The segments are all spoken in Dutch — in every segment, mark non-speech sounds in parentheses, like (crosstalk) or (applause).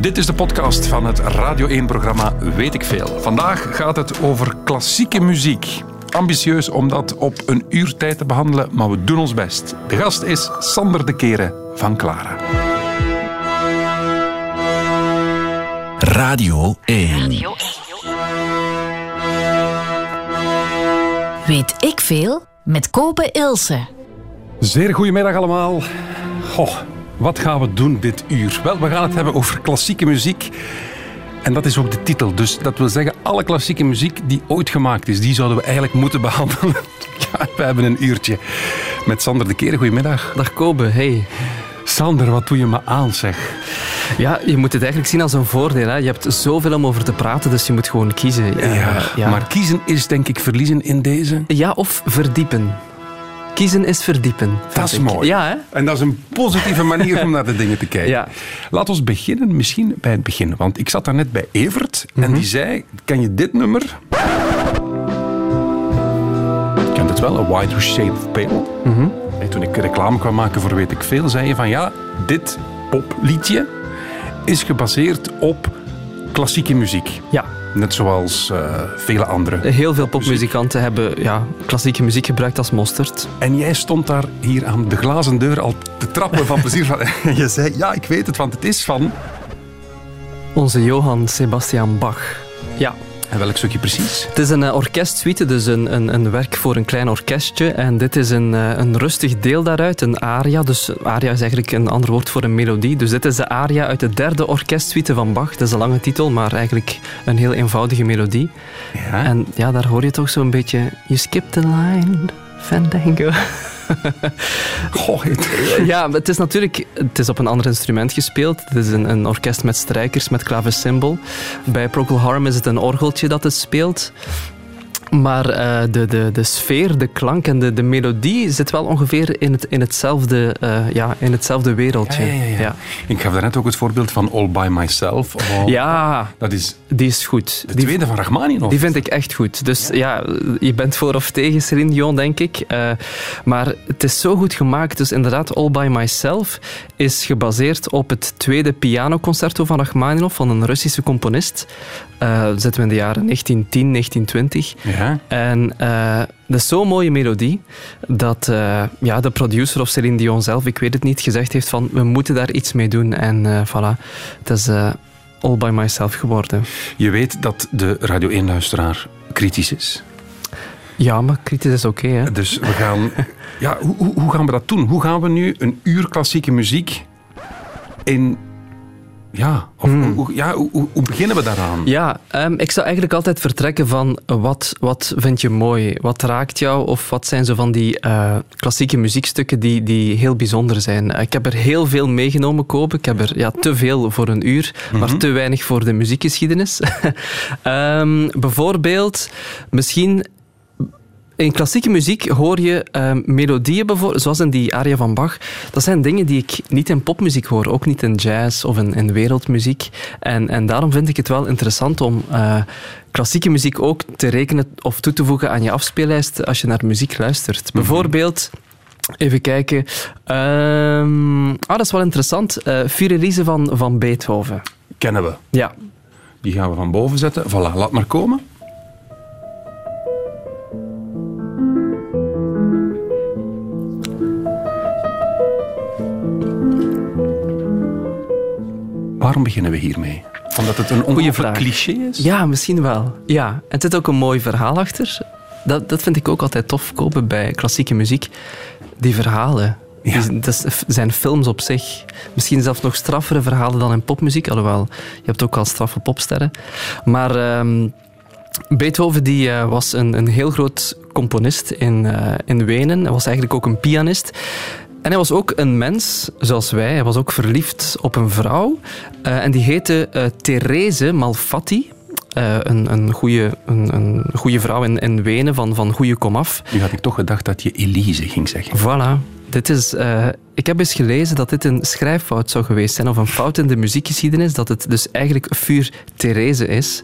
Dit is de podcast van het Radio 1-programma Weet ik Veel. Vandaag gaat het over klassieke muziek. Ambitieus om dat op een uur tijd te behandelen, maar we doen ons best. De gast is Sander de Keren van Clara. Radio 1. Weet ik veel? Met Kopen Ilse. Zeer goedemiddag allemaal. Goh, wat gaan we doen dit uur? Wel, we gaan het hebben over klassieke muziek. En dat is ook de titel. Dus dat wil zeggen, alle klassieke muziek die ooit gemaakt is, die zouden we eigenlijk moeten behandelen. (laughs) Ja, we hebben een uurtje met Sander de Keren. Goedemiddag. Dag Kobe, hey. Sander, wat doe je me aan, zeg? Ja, je moet het eigenlijk zien als een voordeel. Hè. Je hebt zoveel om over te praten, dus je moet gewoon kiezen. Ja, ja. maar kiezen is denk ik verliezen in deze. Ja, of verdiepen. Kiezen is verdiepen. Dat is ik. mooi. Ja, hè? En dat is een positieve manier om naar de dingen te kijken. Ja. Laten we beginnen misschien bij het begin. Want ik zat daar net bij Evert en die zei, ken je dit nummer? Je kent het wel, A White Shade Pale. En toen ik reclame kwam maken voor Weet ik Veel, zei je van ja, dit popliedje is gebaseerd op klassieke muziek. Ja. Net zoals eh, vele andere. Heel veel popmuzikanten hebben ja, klassieke muziek gebruikt als mosterd. En jij stond daar hier aan de glazen deur al te trappen van plezier. Van, en (laughs) je zei, ja, ik weet het, want het is van... Onze Johann Sebastian Bach. Ja, En welk stukje precies? Het is een eh, orkestsuite, dus een, een, een werk voor een klein orkestje. En dit is een, eh, een rustig deel daaruit, een aria. Dus aria is eigenlijk een ander woord voor een melodie. Dus dit is de aria uit de derde orkestsuite van Bach. Dat is een lange titel, maar eigenlijk een heel eenvoudige melodie. Ja. En ja, daar hoor je toch zo'n beetje... You skip the line, Fandango. (laughs) (laughs) Goh, Ja, het is natuurlijk het is op een ander instrument gespeeld. Het is een, een orkest met strijkers, met klavecimbal. Bij Procol Harum is het een orgeltje dat het speelt. Maar eh, de, de, de sfeer, de klank en de, de melodie zit wel ongeveer in, het, in, hetzelfde, eh, ja, in hetzelfde wereldje. Ja, ja, ja, ja. Ik gaf daarnet ook het voorbeeld van All By Myself. Oh, Ja, Dat is die is goed. de Die, tweede van Rachmaninoff. die vind ik echt goed. Dus ja, je bent voor of tegen Celine Dion, denk ik. Eh, maar het is zo goed gemaakt. Dus inderdaad, All By Myself is gebaseerd op het tweede pianoconcerto van Rachmaninoff, van een Russische componist. Dat zitten we in de jaren 1910, 1920. Ja. En eh, dat is zo'n mooie melodie dat eh, ja, de producer of Celine Dion zelf, ik weet het niet, gezegd heeft van we moeten daar iets mee doen. En eh, voilà, het is All By Myself geworden. Je weet dat de Radio 1-luisteraar kritisch is. Ja, maar kritisch is oké? Dus we gaan... Ja, hoe, hoe gaan we dat doen? Hoe gaan we nu een uur klassieke muziek in... Ja, of, Hmm. hoe, ja hoe, beginnen we daaraan? Ja, ehm, ik zou eigenlijk altijd vertrekken van eh, wat, wat vind je mooi? Wat raakt jou? Of wat zijn zo van die eh, klassieke muziekstukken die, die heel bijzonder zijn? Eh, ik heb er heel veel meegenomen, kopen. Ik heb er ja, te veel voor een uur, maar te weinig voor de muziekgeschiedenis. (laughs) Ehm, bijvoorbeeld, misschien in klassieke muziek hoor je ehm, melodieën, bijvoorbeeld, zoals in die aria van Bach. Dat zijn dingen die ik niet in popmuziek hoor, ook niet in jazz of in, in wereldmuziek. En, en daarom vind ik het wel interessant om eh, klassieke muziek ook te rekenen of toe te voegen aan je afspeellijst als je naar muziek luistert. Bijvoorbeeld... Even kijken. Ehm, ah, dat is wel interessant. Uh, Vier Elise van, van Beethoven. Kennen we. Ja. Die gaan we van boven zetten. Voilà, laat maar komen. Waarom beginnen we hiermee? Omdat het een ongelooflijk cliché is? Ja, misschien wel. Ja. En er zit ook een mooi verhaal achter. Dat, dat vind ik ook altijd tof kopen bij klassieke muziek. Die verhalen. Ja. Die, dat zijn films op zich. Misschien zelfs nog straffere verhalen dan in popmuziek. Alhoewel, je hebt ook al straffe popsterren. Maar ehm, Beethoven die, eh, was een, een heel groot componist in, eh, in Wenen. Hij was eigenlijk ook een pianist. En hij was ook een mens, zoals wij. Hij was ook verliefd op een vrouw. Eh, en die heette eh Therese Malfatti. Eh, een, een, goede, een, een goede vrouw in, in Wenen, van, van goede komaf. Nu had ik toch gedacht dat je Elise ging zeggen. Voilà. Dit is... Uh, ik heb eens gelezen dat dit een schrijffout zou geweest zijn, of een fout in de muziekgeschiedenis, dat het dus eigenlijk Vuur Therese is.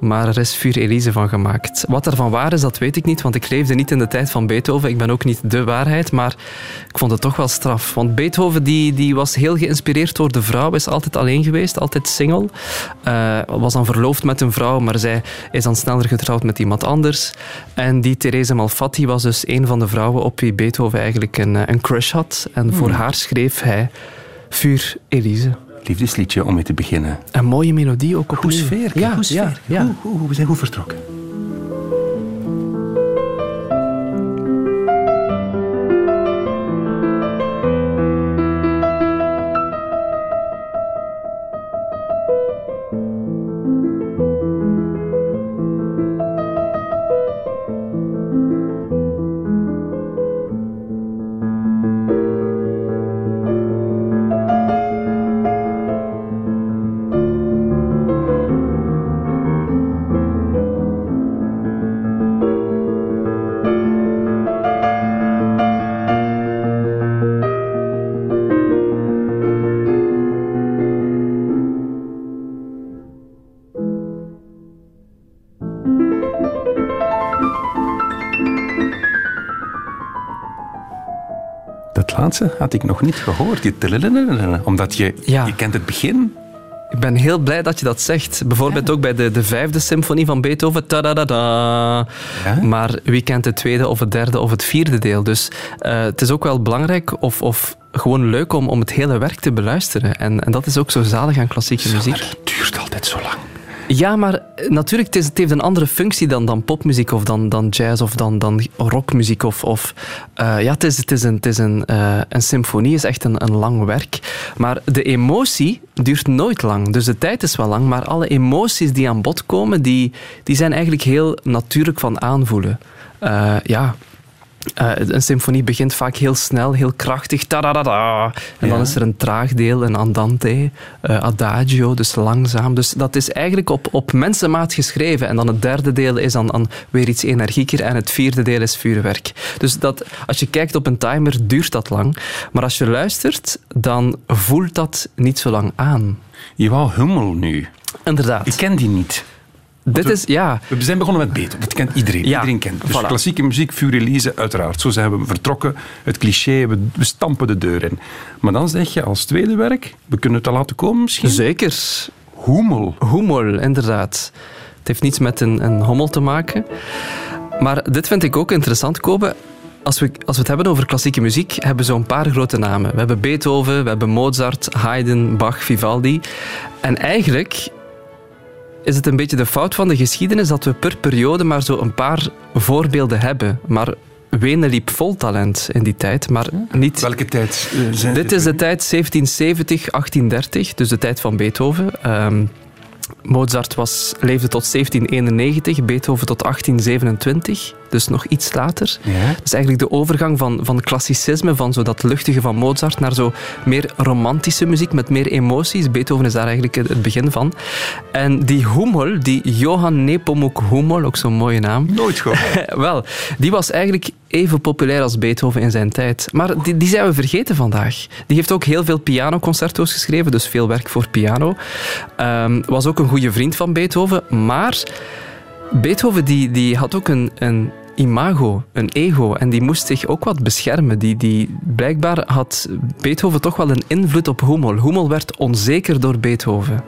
Maar er is Vuur Elise van gemaakt. Wat ervan waar is, dat weet ik niet, want ik leefde niet in de tijd van Beethoven. Ik ben ook niet de waarheid, maar ik vond het toch wel straf. Want Beethoven die, die was heel geïnspireerd door de vrouw, is altijd alleen geweest, altijd single. Uh, was dan verloofd met een vrouw, maar zij is dan sneller getrouwd met iemand anders. En die Therese Malfatti was dus een van de vrouwen op wie Beethoven eigenlijk een, eh, een crush had. En voor haar schreef hij Vuur Elise. Liefdesliedje om mee te beginnen. Een mooie melodie ook op Goed sfeer, ja, goed sfeer. Ja, ja. we zijn goed vertrokken. Had ik nog niet gehoord. Die omdat je, je kent het begin. Ik ben heel blij dat je dat zegt. Bijvoorbeeld ook bij de, de vijfde symfonie van Beethoven. Ja? Maar wie kent het tweede of het derde of het vierde deel? Dus uh, het is ook wel belangrijk of, of gewoon leuk om, om het hele werk te beluisteren. En, en dat is ook zo zalig aan klassieke muziek. Het duurt altijd zo lang. Ja, maar natuurlijk, het, het, heeft een andere functie dan, dan popmuziek of dan, dan jazz of dan, dan rockmuziek. Of, of, uh, ja, het is, het is, een, het is een, uh, een symfonie, is echt een, een lang werk. Maar de emotie duurt nooit lang. Dus de tijd is wel lang, maar alle emoties die aan bod komen, die, die zijn eigenlijk heel natuurlijk van aanvoelen. Uh, ja, uh, een symfonie begint vaak heel snel, heel krachtig. -da. En dan is er een traag deel, een andante, uh, adagio, dus langzaam. Dus dat is eigenlijk op, op mensenmaat geschreven. En dan het derde deel is dan, dan weer iets energieker en het vierde deel is vuurwerk. Dus dat, als je kijkt op een timer, duurt dat lang. Maar als je luistert, dan voelt dat niet zo lang aan. Je wou Hummel nu. Inderdaad. Ik ken die niet. Dit is, ja. We zijn begonnen met Beethoven. Dat kent iedereen. iedereen kent. Dus klassieke muziek, Vuur Elise, uiteraard. Zo zijn we vertrokken. Het cliché, we, we, stampen de deur in. Maar dan zeg je als tweede werk, we kunnen het al laten komen misschien? Zeker. Hummel. Hummel, inderdaad. Het heeft niets met een, een hommel te maken. Maar dit vind ik ook interessant, Kobe. Als we, als we het hebben over klassieke muziek, hebben we zo'n paar grote namen. We hebben Beethoven, we hebben Mozart, Haydn, Bach, Vivaldi. En eigenlijk is het een beetje de fout van de geschiedenis dat we per periode maar zo een paar voorbeelden hebben. Maar Wenen liep vol talent in die tijd, maar niet... Welke tijd uh, zijn Dit is de tijd 1770, 1830, dus de tijd van Beethoven. Um, Mozart was, leefde tot 1791, Beethoven tot 1827, dus nog iets later. Ja. Dus eigenlijk de overgang van, van klassicisme, van zo dat luchtige van Mozart, naar zo meer romantische muziek met meer emoties. Beethoven is daar eigenlijk het begin van. En die Hummel, die Johann Nepomuk Hummel, ook zo'n mooie naam. Nooit gehoord. (laughs) Wel, die was eigenlijk even populair als Beethoven in zijn tijd. Maar die, die zijn we vergeten vandaag. Die heeft ook heel veel pianoconcerto's geschreven, dus veel werk voor piano. Um, was ook een goede vriend van Beethoven, maar Beethoven die, die had ook een, een imago, een ego. En die moest zich ook wat beschermen. Die, die, blijkbaar had Beethoven toch wel een invloed op Hummel. Hummel werd onzeker door Beethoven.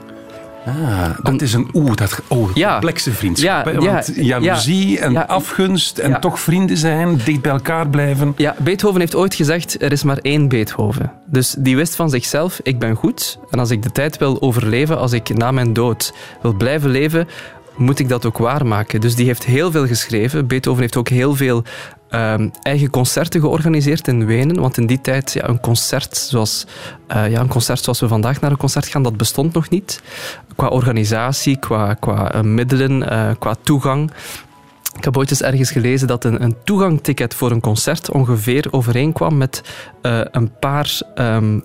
Ah, dat is een oeh, dat oh, complexe vriendschap. Ja, Want jaloezie en afgunst en toch vrienden zijn, dicht bij elkaar blijven. Ja, Beethoven heeft ooit gezegd, er is maar één Beethoven. Dus die wist van zichzelf, ik ben goed. En als ik de tijd wil overleven, als ik na mijn dood wil blijven leven, moet ik dat ook waarmaken. Dus die heeft heel veel geschreven. Beethoven heeft ook heel veel um, eigen concerten georganiseerd in Wenen. Want in die tijd, ja, een, concert zoals, uh, ja, een concert zoals we vandaag naar een concert gaan, dat bestond nog niet. Qua organisatie, qua, qua uh, middelen, uh, qua toegang. Ik heb ooit eens ergens gelezen dat een, een toegangticket voor een concert ongeveer overeenkwam met een paar um,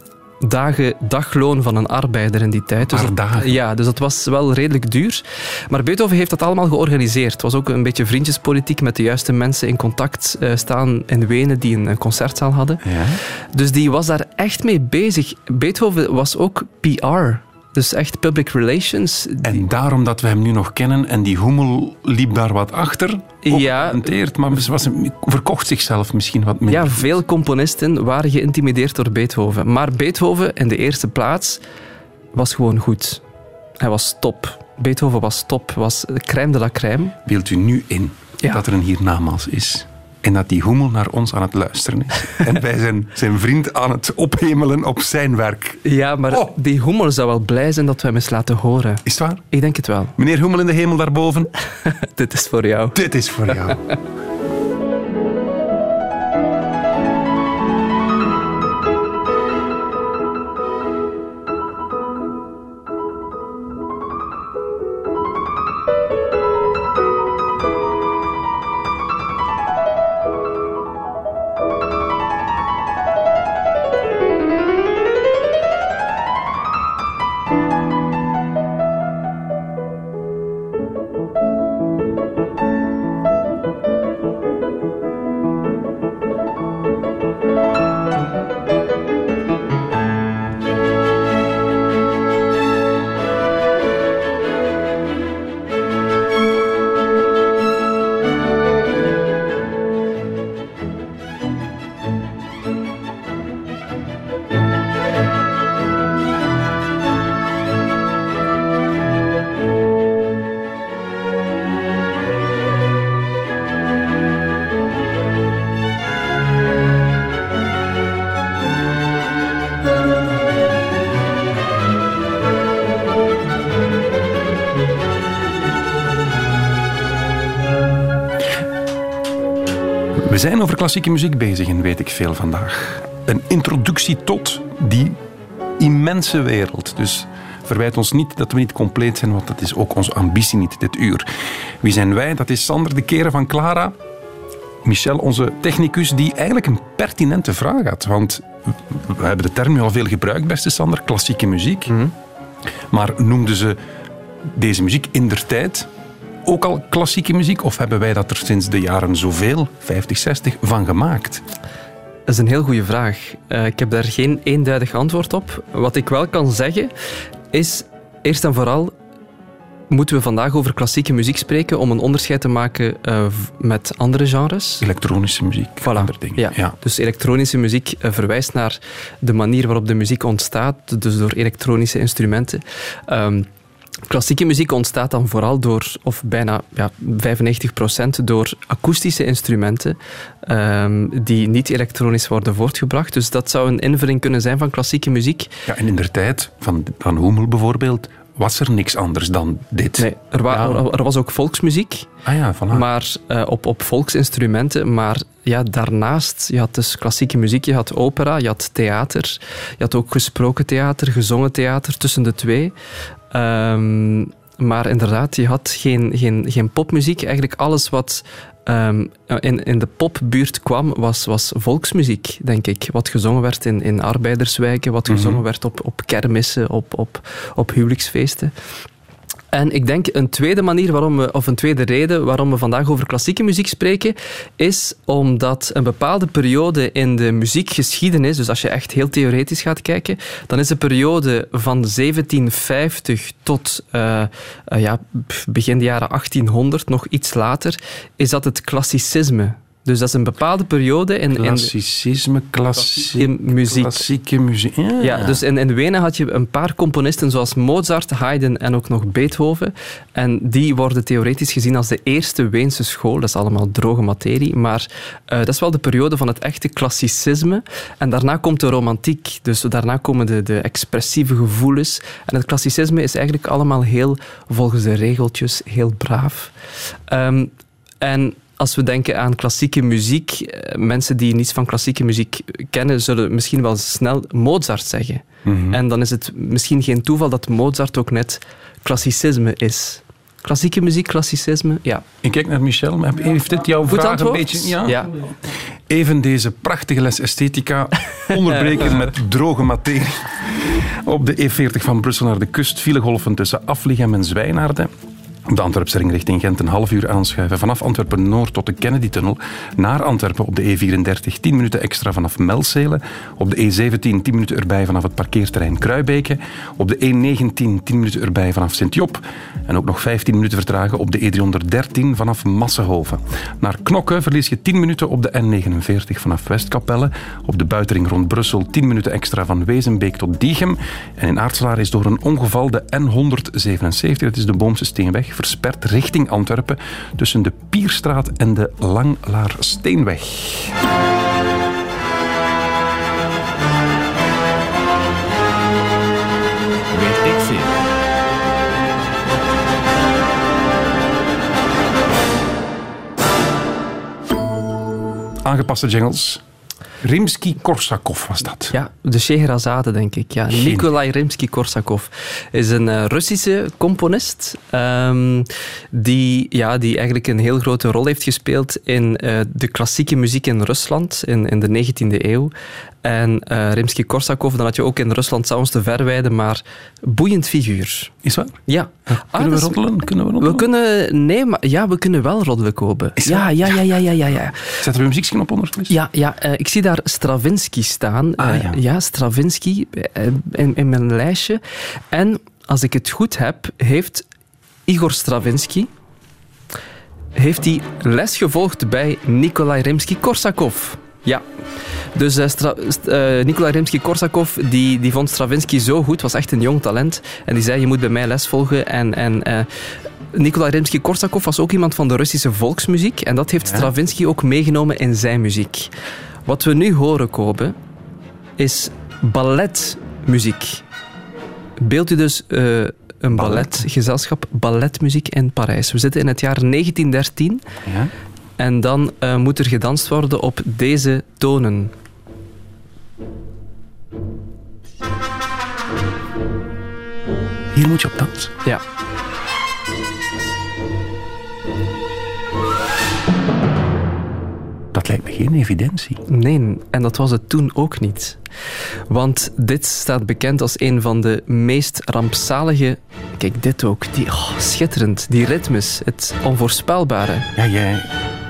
dagen dagloon van een arbeider in die tijd. Dus dat. Ja, dus dat was wel redelijk duur. Maar Beethoven heeft dat allemaal georganiseerd. Het was ook een beetje vriendjespolitiek met de juiste mensen in contact uh, staan in Wenen die een, een concertzaal hadden. Ja. Dus die was daar echt mee bezig. Beethoven was ook PR. Dus echt public relations. En daarom dat we hem nu nog kennen en die hoemel liep daar wat achter. Ja. Maar was, verkocht zichzelf misschien wat meer. Ja, veel componisten waren geïntimideerd door Beethoven. Maar Beethoven in de eerste plaats was gewoon goed. Hij was top. Beethoven was top, was crème de la crème. Beeld u nu in ja. dat er een hiernamaals is? En dat die hoemel naar ons aan het luisteren is. (laughs) en wij zijn zijn vriend aan het ophemelen op zijn werk. Ja, maar oh. die hoemel zou wel blij zijn dat we hem eens laten horen. Is het waar? Ik denk het wel. Meneer Hoemel in de hemel daarboven. (laughs) Dit is voor jou. Dit is voor jou. (laughs) We zijn over klassieke muziek bezig en weet ik veel vandaag. Een introductie tot die immense wereld. Dus verwijt ons niet dat we niet compleet zijn, want dat is ook onze ambitie niet dit uur. Wie zijn wij? Dat is Sander de Keren van Clara. Michel, onze technicus, die eigenlijk een pertinente vraag had. Want we hebben de term nu al veel gebruikt, beste Sander, klassieke muziek. Mhm. Maar noemden ze deze muziek in der tijd ook al klassieke muziek? Of hebben wij dat er sinds de jaren zoveel, 50, 60, van gemaakt? Dat is een heel goede vraag. Uh, ik heb daar geen eenduidig antwoord op. Wat ik wel kan zeggen, is eerst en vooral moeten we vandaag over klassieke muziek spreken om een onderscheid te maken uh, met andere genres. Elektronische muziek, voilà. andere dingen. Ja. ja. Dus elektronische muziek uh, verwijst naar de manier waarop de muziek ontstaat, dus door elektronische instrumenten. Um, Klassieke muziek ontstaat dan vooral door, of bijna ja, 95% door akoestische instrumenten um, die niet elektronisch worden voortgebracht. Dus dat zou een invulling kunnen zijn van klassieke muziek. Ja, en in de tijd van, van Hummel bijvoorbeeld was er niks anders dan dit. Nee, er, wa ja. er was ook volksmuziek, ah ja, voilà. maar uh, op, op volksinstrumenten. Maar ja, daarnaast, je had dus klassieke muziek, je had opera, je had theater, je had ook gesproken theater, gezongen theater tussen de twee. Um, maar inderdaad, je had geen, geen, geen popmuziek. Eigenlijk alles wat um, in, in de popbuurt kwam, was, was volksmuziek, denk ik. Wat gezongen werd in, in arbeiderswijken, wat gezongen mm -hmm. werd op, op kermissen, op, op, op huwelijksfeesten. En ik denk een tweede manier waarom we, of een tweede reden waarom we vandaag over klassieke muziek spreken, is omdat een bepaalde periode in de muziekgeschiedenis, dus als je echt heel theoretisch gaat kijken, dan is de periode van 1750 tot uh, uh, ja, begin de jaren 1800, nog iets later, is dat het klassicisme. Dus dat is een bepaalde periode in... Klassicisme, klassieke muziek. Klassieke muziek. Ja, ja dus in, in Wenen had je een paar componisten zoals Mozart, Haydn en ook nog Beethoven. En die worden theoretisch gezien als de eerste Weense school. Dat is allemaal droge materie. Maar uh, dat is wel de periode van het echte klassicisme. En daarna komt de romantiek. Dus daarna komen de, de expressieve gevoelens. En het klassicisme is eigenlijk allemaal heel volgens de regeltjes, heel braaf. Um, en als we denken aan klassieke muziek, mensen die niets van klassieke muziek kennen, zullen misschien wel snel Mozart zeggen. Mhm. Mm -hmm. En dan is het misschien geen toeval dat Mozart ook net klassicisme is. Klassieke muziek, klassicisme, ja. Ik kijk naar Michel. Heeft dit jouw Goed vraag antwoord? een beetje... ja. Even deze prachtige les esthetica (laughs) onderbreken met droge materie. Op de E40 van Brussel naar de kust vielen golven tussen Aflichem en Zwijnaarden. De Antwerpse ring richting Gent een half uur aanschuiven. Vanaf Antwerpen Noord tot de Kennedy-tunnel. Naar Antwerpen op de E34 10 minuten extra vanaf Melzelen. Op de E17 10 minuten erbij vanaf het parkeerterrein Kruibeke. Op de E19 10 minuten erbij vanaf Sint-Job. En ook nog 15 minuten vertragen op de E313 vanaf Massenhoven. Naar Knokke verlies je 10 minuten op de N49 vanaf Westkapelle. Op de buitenring rond Brussel 10 minuten extra van Wezenbeek tot Diegem. En in Aartselaar is door een ongeval de N177, dat is de Boomse Steenweg, versperd richting Antwerpen tussen de Pierstraat en de Langlaarsteenweg. Weet ik veel. Aangepaste jingles. Rimsky-Korsakov was dat. Ja, de Scheherazade, denk ik. Ja. Nikolai Rimsky-Korsakov is een eh, Russische componist ehm, die, ja, die eigenlijk een heel grote rol heeft gespeeld in eh, de klassieke muziek in Rusland in, in de 19e eeuw. En eh Rimsky-Korsakov, dan had je ook in Rusland soms te verwijden, maar boeiend figuur. Is waar? Ja. Ah, Kunnen we roddelen? Kunnen we We kunnen, nee, maar ja, we kunnen wel roddelen kopen. Is Ja, ja, ja, ja, ja, ja, ja. Zetten we een muzieksknop onder, Chris? Ja, ja eh, ik zie daar Stravinsky staan. Ah, Eh, ja. Stravinsky in, in mijn lijstje. En als ik het goed heb, heeft Igor Stravinsky heeft hij les gevolgd bij Nikolai Rimsky-Korsakov. Ja. Dus eh, Stra- st- eh, Nikolai Rimsky-Korsakov die, die vond Stravinsky zo goed, was echt een jong talent. En die zei, je moet bij mij les volgen. En, en eh, Nikolai Rimsky-Korsakov was ook iemand van de Russische volksmuziek. En dat heeft Ja. Stravinsky ook meegenomen in zijn muziek. Wat we nu horen, Kobe, is balletmuziek. Beeld u dus eh, een balletgezelschap, balletmuziek in Parijs. We zitten in het jaar 1913 Ja. En dan eh, moet er gedanst worden op deze tonen. Hier moet je op dansen. Ja. Dat lijkt me geen evidentie. Nee, en dat was het toen ook niet. Want dit staat bekend als een van de meest rampzalige... Kijk, dit ook. Die, oh, schitterend. Die ritmes. Het onvoorspelbare. Ja, jij,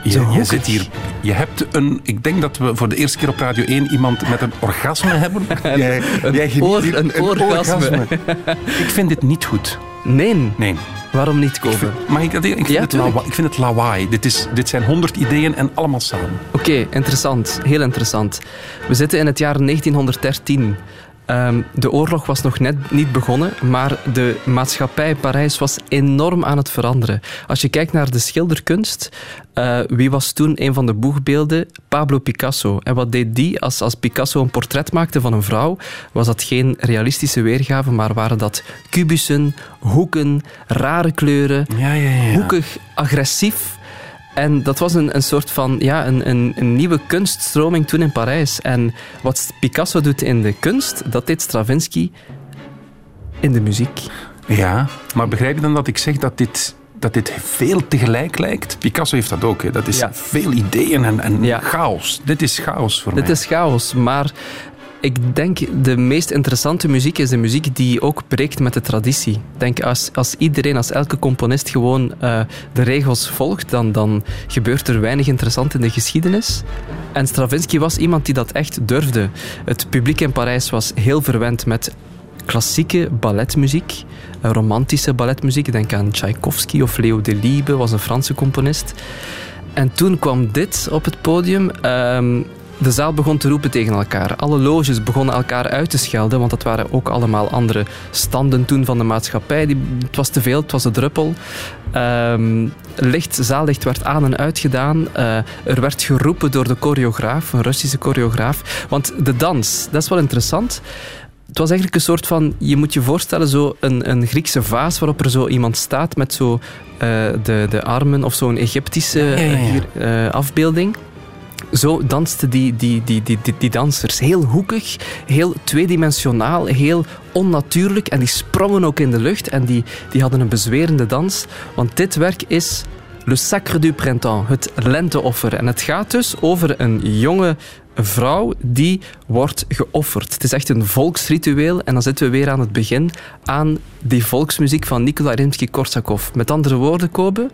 je, zit hier. Je hebt een. Ik denk dat we voor de eerste keer op Radio 1 iemand met een orgasme (laughs) hebben. jij, een jij oor- een orgasme. (laughs) ik vind dit niet goed. Nee, Nee. waarom niet, Ik vind, mag ik? Ik Ja, lawa- ik vind het lawaai. Dit, is, dit zijn honderd ideeën en allemaal samen. Oké, interessant. Heel interessant. We zitten in het jaar 1913. Ehm, de oorlog was nog net niet begonnen, maar de maatschappij Parijs was enorm aan het veranderen. Als je kijkt naar de schilderkunst, eh, wie was toen een van de boegbeelden? Pablo Picasso. En wat deed die? Als, als Picasso een portret maakte van een vrouw, was dat geen realistische weergave, maar waren dat kubussen, hoeken, rare kleuren, Ja, ja, ja. hoekig, agressief. En dat was een, een soort van ja, een, een, een nieuwe kunststroming toen in Parijs. En wat Picasso doet in de kunst, dat deed Stravinsky in de muziek. Ja, maar begrijp je dan dat ik zeg dat dit, dat dit veel tegelijk lijkt? Picasso heeft dat ook. Hè. Dat is Ja. veel ideeën en, en Ja. chaos. Dit is chaos voor Dit mij. is chaos, maar ik denk de meest interessante muziek is de muziek die ook breekt met de traditie. Denk als, als iedereen, als elke componist gewoon eh, de regels volgt, dan, dan gebeurt er weinig interessant in de geschiedenis. En Stravinsky was iemand die dat echt durfde. Het publiek in Parijs was heel verwend met klassieke balletmuziek, eh, romantische balletmuziek. Denk aan Tchaikovsky of Leo Delibes, was een Franse componist. En toen kwam dit op het podium. Ehm, de zaal begon te roepen tegen elkaar. Alle loges begonnen elkaar uit te schelden, want dat waren ook allemaal andere standen toen van de maatschappij. Die, het was te veel, het was een druppel. Ehm, licht, zaallicht werd aan en uitgedaan. Eh, er werd geroepen door de choreograaf, een Russische choreograaf. Want de dans, dat is wel interessant. Het was eigenlijk een soort van, je moet je voorstellen, zo een, een Griekse vaas waarop er zo iemand staat met zo eh, de, de armen of zo'n Egyptische ja, ja. hier, eh, afbeelding. Zo dansten die, die, die, die, die, dansers. Heel hoekig, heel tweedimensionaal, heel onnatuurlijk. En die sprongen ook in de lucht en die, die hadden een bezwerende dans. Want dit werk is Le Sacre du Printemps, het lenteoffer. En het gaat dus over een jonge vrouw die wordt geofferd. Het is echt een volksritueel en dan zitten we weer aan het begin aan die volksmuziek van Nikolai Rimsky-Korsakov. Met andere woorden, Kobe,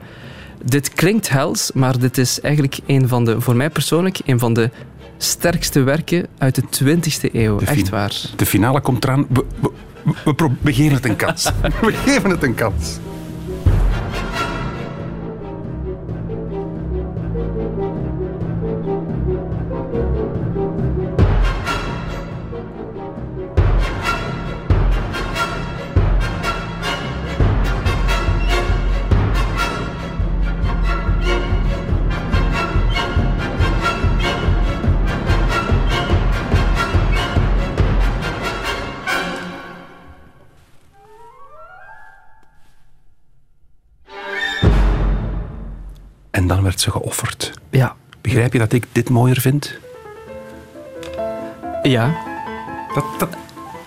dit klinkt hels, maar dit is eigenlijk een van de, voor mij persoonlijk, een van de sterkste werken uit de 20e eeuw. Echt waar. De finale komt eraan. We, we, we, we geven het een kans. we geven het een kans. (laughs) Begrijp je dat ik dit mooier vind? Ja. Dat, dat,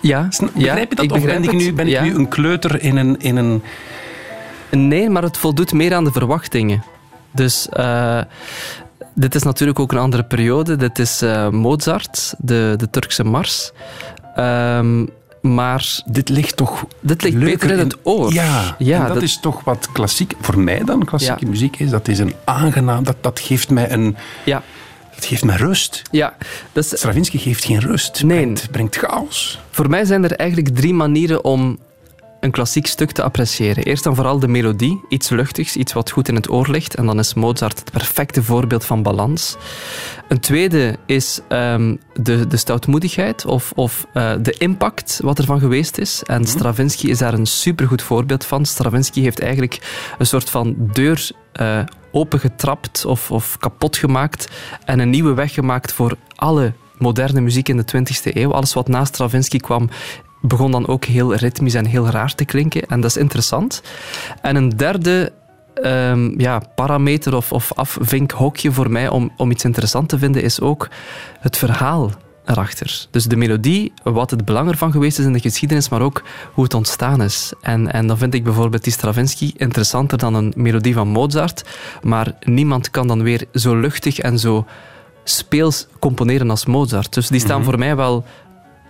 Ja. begrijp je dat? ik of begrijp ben ik, nu, ben ik nu een kleuter in een... In een Nee, maar het voldoet meer aan de verwachtingen. Dus eh, dit is natuurlijk ook een andere periode. Dit is eh, Mozart, de, de Turkse Mars. Ehm, maar dit ligt toch dit ligt leuker beter in het oor. Ja, ja dat, dat- is toch wat klassiek... Voor mij dan klassieke Ja. muziek is. Dat is een aangenaam... Dat, dat geeft mij een... Ja, Dat geeft mij rust. ja. Stravinsky geeft geen rust. Nee. Brengt, brengt chaos. Voor mij zijn er eigenlijk drie manieren om een klassiek stuk te appreciëren. Eerst en vooral de melodie, iets luchtigs, iets wat goed in het oor ligt. En dan is Mozart het perfecte voorbeeld van balans. Een tweede is ehm, de, de stoutmoedigheid of, of eh, de impact wat ervan geweest is. En Stravinsky is daar een supergoed voorbeeld van. Stravinsky heeft eigenlijk een soort van deur eh, opengetrapt of, of kapot gemaakt en een nieuwe weg gemaakt voor alle moderne muziek in de 20e eeuw. Alles wat na Stravinsky kwam, begon dan ook heel ritmisch en heel raar te klinken. En dat is interessant. En een derde ehm, ja, parameter of, of afvinkhokje voor mij om, om iets interessant te vinden is ook het verhaal erachter. Dus de melodie, wat het belang ervan geweest is in de geschiedenis, maar ook hoe het ontstaan is. En, en dan vind ik bijvoorbeeld die Stravinsky interessanter dan een melodie van Mozart, maar niemand kan dan weer zo luchtig en zo speels componeren als Mozart. Dus die staan voor mij wel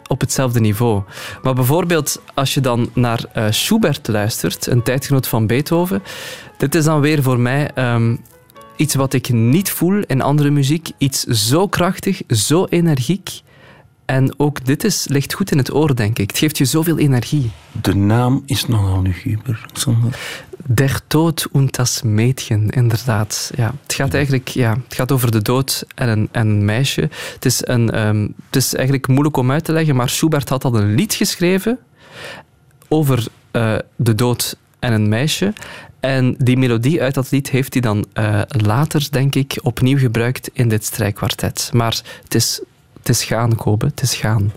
op hetzelfde niveau. Maar bijvoorbeeld als je dan naar eh, Schubert luistert, een tijdgenoot van Beethoven, dit is dan weer voor mij ehm, iets wat ik niet voel in andere muziek. Iets zo krachtig, zo energiek. En ook dit is, ligt goed in het oor, denk ik. Het geeft je zoveel energie. De naam is nogal luguber. Sander. Der Tod und das Mädchen, inderdaad. Ja, het gaat eigenlijk ja, het gaat over de dood en een, en meisje. Het is, een, ehm, het is eigenlijk moeilijk om uit te leggen, maar Schubert had al een lied geschreven over eh, de dood en een meisje. En die melodie uit dat lied heeft hij dan eh, later, denk ik, opnieuw gebruikt in dit strijkkwartet. Maar het is, het is gaan, Kobe, het is gaan.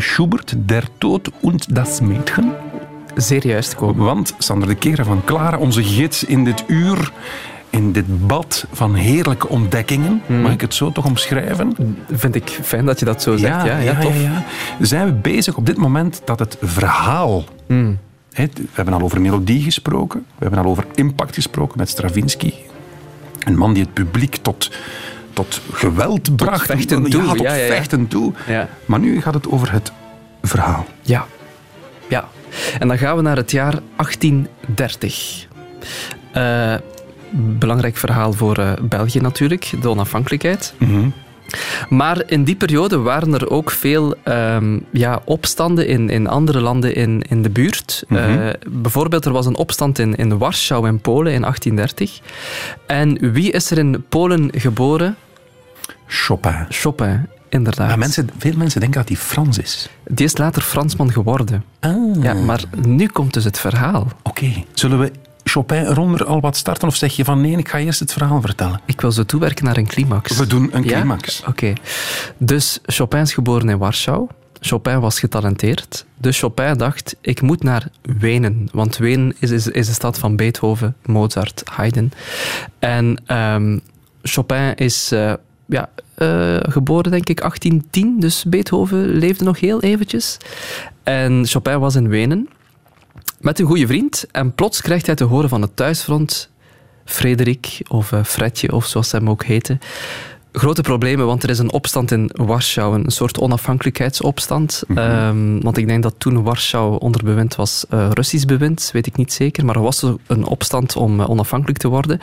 Schubert, Der Tod und das Mädchen. Zeer juist, Kobe. Want Sander de Keren van Clara, onze gids in dit uur, in dit bad van heerlijke ontdekkingen, mag ik het zo toch omschrijven? Vind ik fijn dat je dat zo zegt. Ja, ja, tof. ja. Zijn we bezig op dit moment dat het verhaal... Hè, we hebben al over melodie gesproken, we hebben al over impact gesproken met Stravinsky. Een man die het publiek tot, tot geweld bracht. vechten toe, Ja, tot ja, vechten toe. Ja. Maar nu gaat het over het verhaal. Ja. ja. En dan gaan we naar het jaar 1830. Eh, belangrijk verhaal voor eh, België natuurlijk, de onafhankelijkheid. Maar in die periode waren er ook veel ehm, ja, opstanden in, in andere landen in, in de buurt. Eh, bijvoorbeeld, er was een opstand in, in Warschau in Polen in 1830. En wie is er in Polen geboren? Chopin. Chopin, inderdaad. Maar mensen, veel mensen denken dat hij Frans is. Die is later Fransman geworden. Ah. Ja, maar nu komt dus het verhaal. Oké. Zullen we Chopin eronder al wat starten? Of zeg je van nee, ik ga eerst het verhaal vertellen? Ik wil zo toewerken naar een climax. We doen een Ja? climax. Oké. Dus Chopin is geboren in Warschau. Chopin was getalenteerd. Dus Chopin dacht, ik moet naar Wenen. Want Wenen is, is, is de stad van Beethoven, Mozart, Haydn. En ehm, Chopin is eh, ja, eh, geboren, denk ik, 1810. Dus Beethoven leefde nog heel eventjes. En Chopin was in Wenen met een goede vriend. En plots krijgt hij te horen van het thuisfront... Frederik, of eh, Fredje, of zoals ze hem ook heette... Grote problemen, want er is een opstand in Warschau, een soort onafhankelijkheidsopstand. Ehm, want ik denk dat toen Warschau onder bewind was, eh, Russisch bewind, weet ik niet zeker. Maar er was een opstand om eh, onafhankelijk te worden.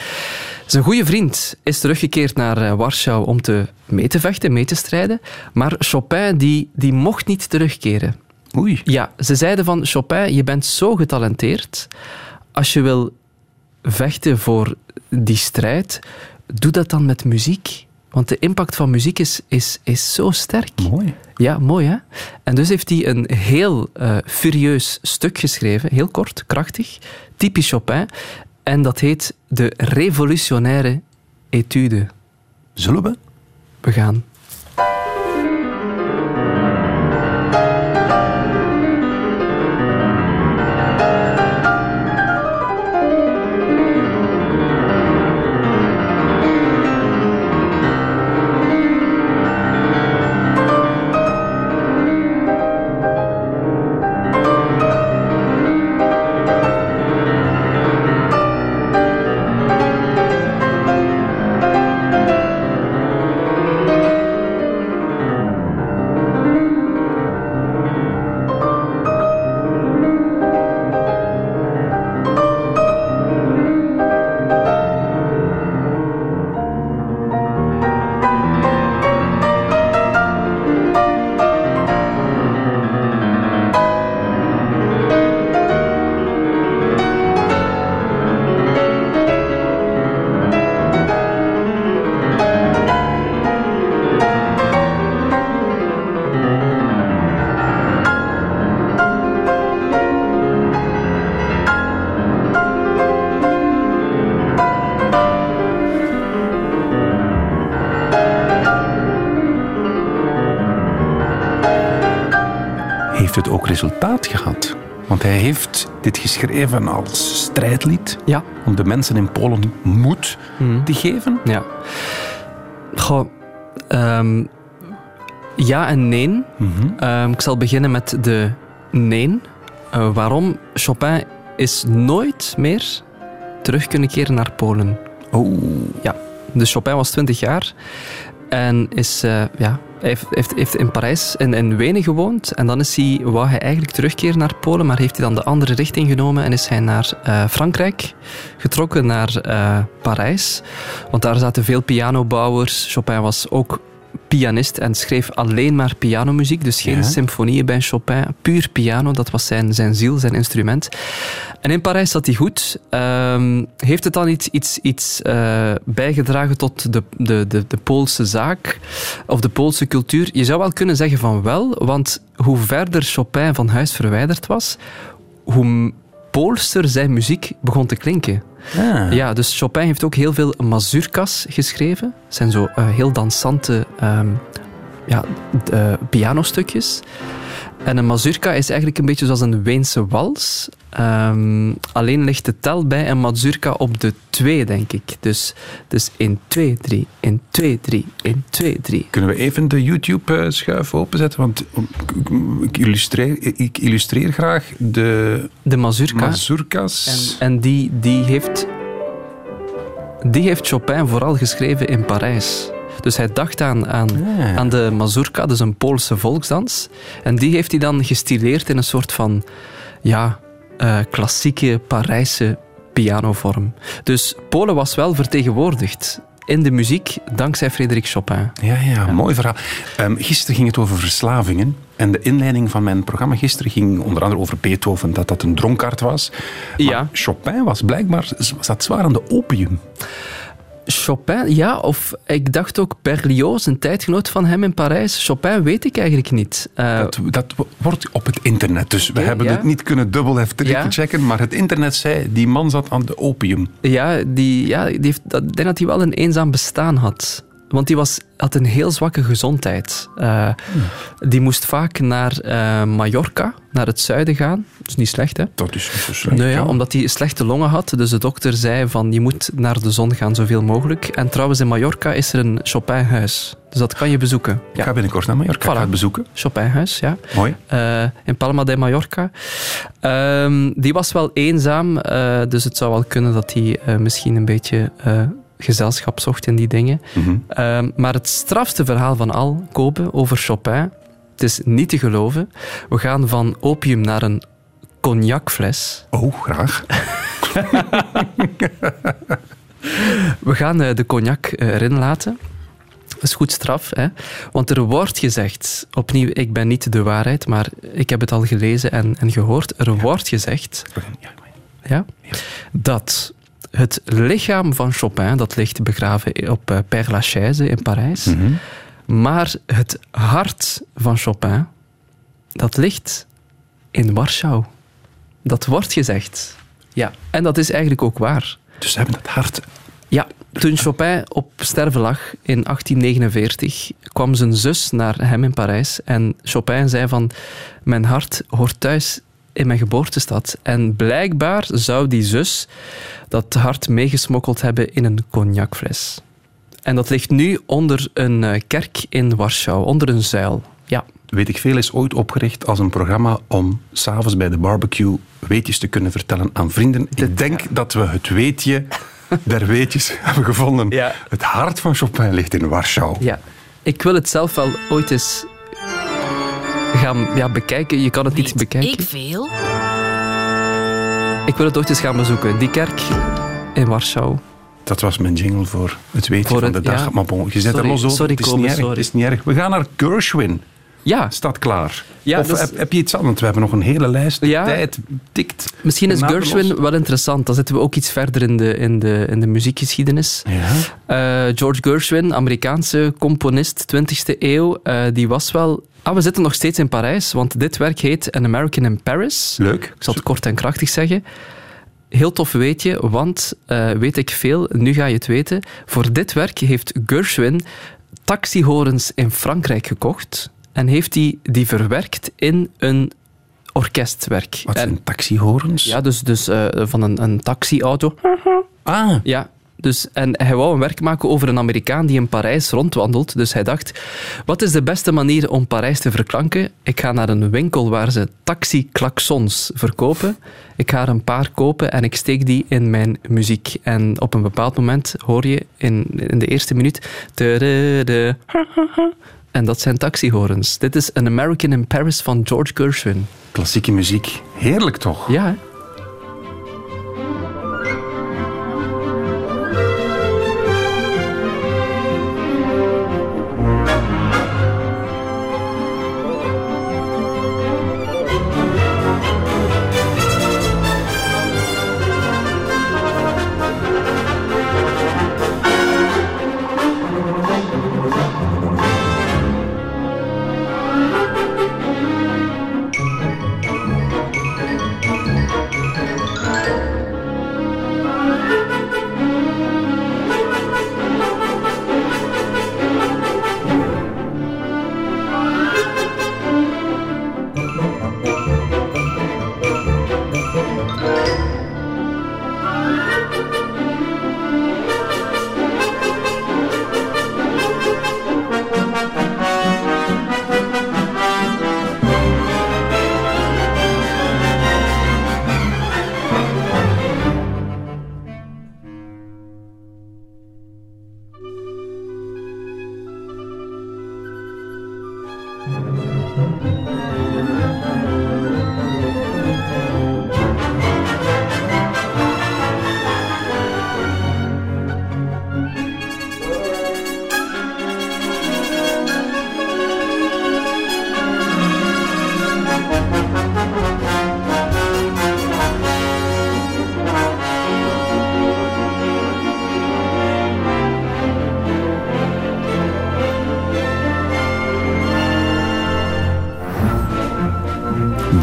Zijn goede vriend is teruggekeerd naar eh, Warschau om te mee te vechten, mee te strijden. Maar Chopin die, die mocht niet terugkeren. Oei. Ja, ze zeiden van Chopin, je bent zo getalenteerd. Als je wil vechten voor die strijd, doe dat dan met muziek. Want de impact van muziek is, is, is zo sterk. Mooi. Ja, mooi hè? En dus heeft hij een heel eh, furieus stuk geschreven, heel kort, krachtig, typisch Chopin. En dat heet de revolutionaire etude. Zullen we? We gaan. Resultaat gehad? Want hij heeft dit geschreven als strijdlied Ja. om de mensen in Polen moed te geven. Ja. Goh, ehm, ja en nee. Ehm, ik zal beginnen met de nee. Eh, waarom? Chopin is nooit meer terug kunnen keren naar Polen. Oh, Ja, dus Chopin was 20 jaar en is, eh, ja, heeft, heeft, heeft in Parijs en in Wenen gewoond. En dan is hij, wou hij eigenlijk terugkeren naar Polen, maar heeft hij dan de andere richting genomen en is hij naar eh, Frankrijk getrokken, naar eh, Parijs. Want daar zaten veel pianobouwers. Chopin was ook pianist en schreef alleen maar pianomuziek, dus geen Ja. symfonieën bij Chopin, puur piano, dat was zijn, zijn ziel, zijn instrument. En in Parijs zat hij goed. Ehm, heeft het dan iets, iets, iets eh, bijgedragen tot de, de, de, de Poolse zaak of de Poolse cultuur? Je zou wel kunnen zeggen van wel, want hoe verder Chopin van huis verwijderd was, hoe Poolster zijn muziek begon te klinken. Ah. Ja, dus Chopin heeft ook heel veel mazurkas geschreven. Dat zijn zo eh, heel dansante ehm, ja, eh, pianostukjes. En een mazurka is eigenlijk een beetje zoals een Weense wals. Ehm, alleen ligt de tel bij een mazurka op de 2, denk ik. Dus, dus 1, 2, 3, 1, 2, 3, 1, 2, 3. Kunnen we even de YouTube-schuif openzetten? Want ik illustreer, ik illustreer graag de De mazurka. mazurkas. En, en die, die, heeft, die heeft Chopin vooral geschreven in Parijs. Dus hij dacht aan, aan, aan de mazurka, dus een Poolse volksdans. En die heeft hij dan gestileerd in een soort van ja, eh, klassieke Parijse pianovorm. Dus Polen was wel vertegenwoordigd in de muziek dankzij Frederik Chopin. Ja, ja, mooi verhaal. Ehm, gisteren ging het over verslavingen. En de inleiding van mijn programma gisteren ging onder andere over Beethoven, dat dat een dronkaard was. Maar Ja. Chopin was blijkbaar zat zwaar aan de opium. Chopin, ja, of ik dacht ook Berlioz, een tijdgenoot van hem in Parijs. Chopin weet ik eigenlijk niet. Eh, Dat, dat wordt op het internet. Dus we hebben ja. het niet kunnen dubbel Ja. checken. Maar het internet zei, die man zat aan de opium. Ja, die, ja die heeft, dat- ik denk dat hij wel een eenzaam bestaan had. Want die was, had een heel zwakke gezondheid. Eh, Die moest vaak naar eh, Mallorca, naar het zuiden gaan. Dat is niet slecht, hè? Dat is niet zo slecht. Nou ja, omdat hij slechte longen had. Dus de dokter zei van, je moet naar de zon gaan zoveel mogelijk. En trouwens, in Mallorca is er een Chopin-huis. Dus dat kan je bezoeken. Ik ga binnenkort naar Mallorca. Ik ga het bezoeken. Chopin-huis, ja. Mooi. Eh, in Palma de Mallorca. Ehm, die was wel eenzaam, dus het zou wel kunnen dat hij misschien een beetje gezelschap zocht in die dingen. Mhm. Ehm, maar het strafste verhaal van al, Kopen, over Chopin, het is niet te geloven. We gaan van opium naar een cognacfles. Oh, graag. (laughs) We gaan eh, de cognac eh, erin laten. Dat is goed straf, hè? want er wordt gezegd, opnieuw, ik ben niet de waarheid, maar ik heb het al gelezen en, en gehoord. Er wordt gezegd Ja, ja, dat het lichaam van Chopin, dat ligt begraven op eh, Père Lachaise in Parijs, Mhm. maar het hart van Chopin, dat ligt in Warschau. Dat wordt gezegd. Ja, en dat is eigenlijk ook waar. Dus ze hebben het hart. Ja, toen Chopin op sterven lag in 1849, kwam zijn zus naar hem in Parijs. En Chopin zei van, mijn hart hoort thuis in mijn geboortestad. En blijkbaar zou die zus dat hart meegesmokkeld hebben in een cognacfles. En dat ligt nu onder een eh, kerk in Warschau, onder een zuil. Ja, Weet ik veel is ooit opgericht als een programma om s'avonds bij de barbecue weetjes te kunnen vertellen aan vrienden. Ik denk dat we het weetje (laughs) der weetjes hebben gevonden. Ja. Het hart van Chopin ligt in Warschau. ja. Ik wil het zelf wel ooit eens gaan ja, bekijken. Je kan het niet Weet bekijken. ik veel? Ik wil het ooit eens gaan bezoeken. Die kerk in Warschau. Dat was mijn jingle voor het Voor van de dag. ja. Maar bon, je zet er los over. sorry, het, is niet erg, sorry. het is niet erg. We gaan naar Gershwin. Ja, Staat klaar. Ja, of dus- heb, heb je iets anders? We hebben nog een hele lijst. De Ja. tijd tikt. misschien is. Gershwin wel interessant. Dan zitten we ook iets verder in de, in de, in de muziekgeschiedenis. Ja. Eh, George Gershwin, Amerikaanse componist, 20e eeuw, eh, die was wel... Ah, we zitten nog steeds in Parijs, want dit werk heet An American in Paris. Leuk. Ik zal het kort en krachtig zeggen. Heel tof weetje, want eh, weet ik veel, nu ga je het weten. Voor dit werk heeft Gershwin taxihorens in Frankrijk gekocht en heeft die, die verwerkt in een orkestwerk. Wat En- zijn taxihorens? ja, dus, dus eh, van een, een taxiauto. Ah, Ja, dus, en hij wou een werk maken over een Amerikaan die in Parijs rondwandelt. Dus hij dacht, wat is de beste manier om Parijs te verklanken? Ik ga naar een winkel waar ze taxi-klaksons verkopen. Ik ga er een paar kopen en ik steek die in mijn muziek. En op een bepaald moment hoor je in, in de eerste minuut... tududu, En dat zijn taxihorens. Dit is An American in Paris van George Gershwin. klassieke muziek. Heerlijk toch? Ja, hè?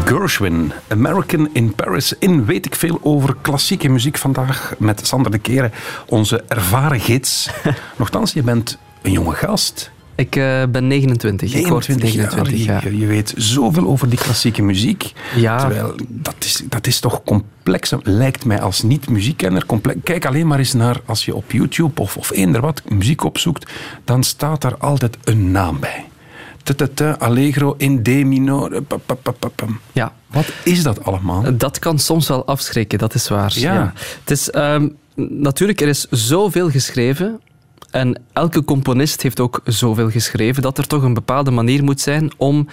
Gershwin, American in Paris. In weet ik veel over klassieke muziek vandaag met Sander de Keren, onze ervaren gids. (laughs) Nochtans, je bent een jonge gast. Ik uh, ben 29. 29, ik 29 jaar. Je, je, weet zoveel over die klassieke muziek. Ja. Terwijl, dat is, dat is toch complex. Lijkt mij als niet-muziekkenner complex. Kijk alleen maar eens naar, als je op YouTube of, of eender wat muziek opzoekt, dan staat daar altijd een naam bij. Allegro in D minor. Ja. Wat is dat allemaal? Dat kan soms wel afschrikken, dat is waar. Ja. ja. Het is, um, natuurlijk, er is zoveel geschreven en elke componist heeft ook zoveel geschreven dat er toch een bepaalde manier moet zijn om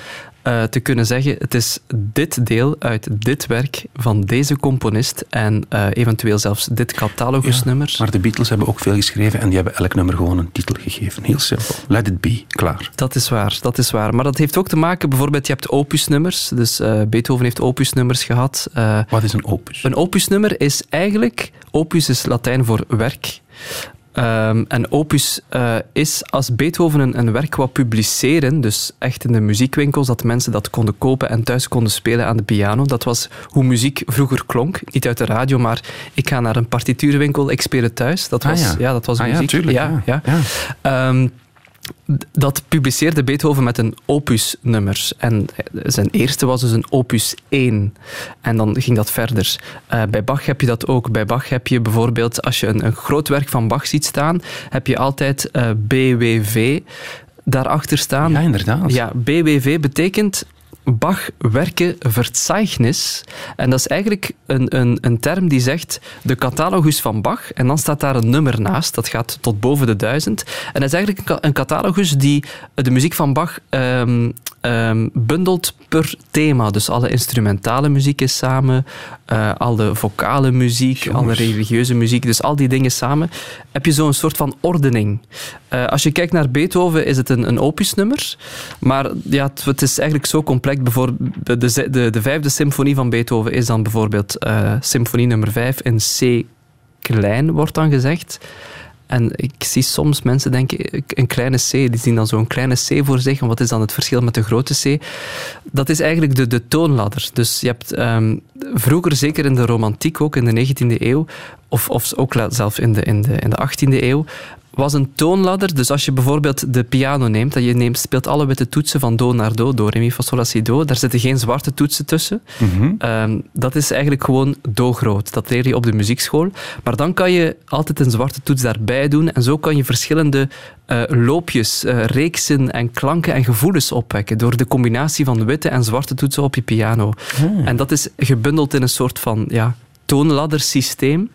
uh, te kunnen zeggen: het is dit deel uit dit werk van deze componist en uh, eventueel zelfs dit catalogusnummer. Ja, maar de Beatles hebben ook veel geschreven en die hebben elk nummer gewoon een titel gegeven. Heel simpel. Let it be. Klaar. Dat is waar, dat is waar. Maar dat heeft ook te maken, bijvoorbeeld, je hebt opusnummers. Dus uh, Beethoven heeft opusnummers gehad. Wat is een opus? Een opusnummer is eigenlijk, opus is Latijn voor werk. Um, en opus uh, is als Beethoven een, een, werk wou publiceren, dus echt in de muziekwinkels, dat mensen dat konden kopen en thuis konden spelen aan de piano. Dat was hoe muziek vroeger klonk. Niet uit de radio, maar ik ga naar een partiturenwinkel, ik speel het thuis. Dat ah, was, ja. ja. dat was ah, muziek. Ja, tuurlijk, ja, ja. ja. Um, dat publiceerde Beethoven met een opusnummer. En zijn eerste was dus een opus 1. En dan ging dat verder. Uh, bij Bach heb je dat ook. Bij Bach heb je bijvoorbeeld, als je een, een groot werk van Bach ziet staan, heb je altijd uh, BWV daarachter staan. Ja, inderdaad. Ja, BWV betekent Bach werken Verzeichnis. En dat is eigenlijk een, een, een term die zegt de catalogus van Bach. En dan staat daar een nummer naast. Dat gaat tot boven de duizend. En dat is eigenlijk een catalogus die de muziek van Bach um, um, bundelt per thema. Dus alle instrumentale muziek is samen, uh, alle vocale muziek, Jongens. alle religieuze muziek. Dus al die dingen samen. Heb je zo'n soort van ordening. Uh, als je kijkt naar Beethoven is het een, een opusnummer. Maar ja, het, het is eigenlijk zo complex. Bijvoorbeeld de, de, de vijfde symfonie van Beethoven is dan bijvoorbeeld uh, symfonie nummer vijf in C klein, wordt dan gezegd. En ik zie soms mensen denken, een kleine C, die zien dan zo'n kleine C voor zich. En wat is dan het verschil met de grote C? Dat is eigenlijk de, de toonladder. Dus je hebt um, vroeger, zeker in de romantiek, ook in de 19e eeuw, of, of ook zelfs in de, in, de, in de 18e eeuw, was een toonladder. Dus als je bijvoorbeeld de piano neemt, dat je neemt, speelt alle witte toetsen van do naar do, do, re, mi, fa, sol, la, si, do. Daar zitten geen zwarte toetsen tussen. Mm -hmm. um, dat is eigenlijk gewoon do groot. Dat leer je op de muziekschool. Maar dan kan je altijd een zwarte toets daarbij doen en zo kan je verschillende uh, loopjes, uh, reeksen en klanken en gevoelens opwekken door de combinatie van witte en zwarte toetsen op je piano. Hmm. En dat is gebundeld in een soort van ja, toonladdersysteem.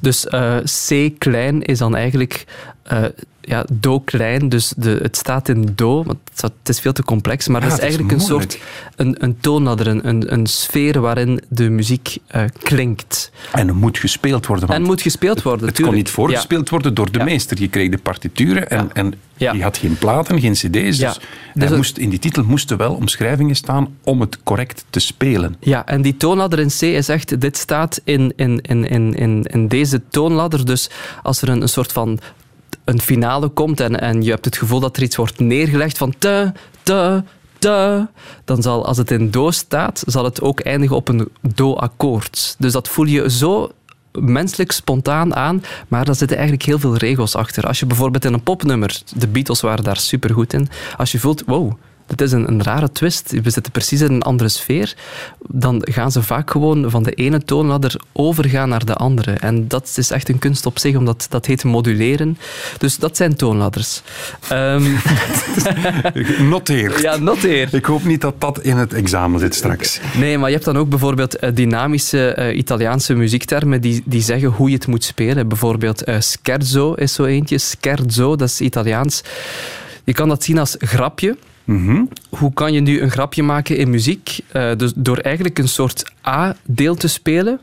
Dus uh, C klein is dan eigenlijk uh, ja, do klein, dus de, het staat in do, want het is veel te complex, maar ja, het is eigenlijk is een soort een, een toonladder, een, een, een sfeer waarin de muziek uh, klinkt. En moet gespeeld worden. En moet gespeeld worden, Het, het kon niet voorgespeeld ja. worden door de ja. meester. Je kreeg de partituren en, en je had geen platen, geen cd's, dus, dus moest, in die titel moesten wel omschrijvingen staan om het correct te spelen. Ja, en die toonladder in C is echt, dit staat in, in, in, in, in, in deze toonladder, dus als er een, een soort van een finale komt en, en je hebt het gevoel dat er iets wordt neergelegd van te, te, te, dan zal, als het in do staat, zal het ook eindigen op een do-akkoord. Dus dat voel je zo menselijk spontaan aan, maar daar zitten eigenlijk heel veel regels achter. Als je bijvoorbeeld in een popnummer, de Beatles waren daar supergoed in, als je voelt, wow, dit is een, een, rare twist, we zitten precies in een andere sfeer, dan gaan ze vaak gewoon van de ene toonladder overgaan naar de andere. En dat is echt een kunst op zich, omdat dat heet moduleren. Dus dat zijn toonladders. (laughs) (laughs) Um... noteer. Ja, noteer. Ik hoop niet dat dat in het examen zit straks. Nee, maar je hebt dan ook bijvoorbeeld uh, dynamische uh, Italiaanse muziektermen die, die zeggen hoe je het moet spelen. Bijvoorbeeld uh, scherzo is zo eentje. Scherzo, dat is Italiaans. Je kan dat zien als grapje. -hmm. Hoe kan je nu een grapje maken in muziek? Uh, dus door eigenlijk een soort A-deel te spelen.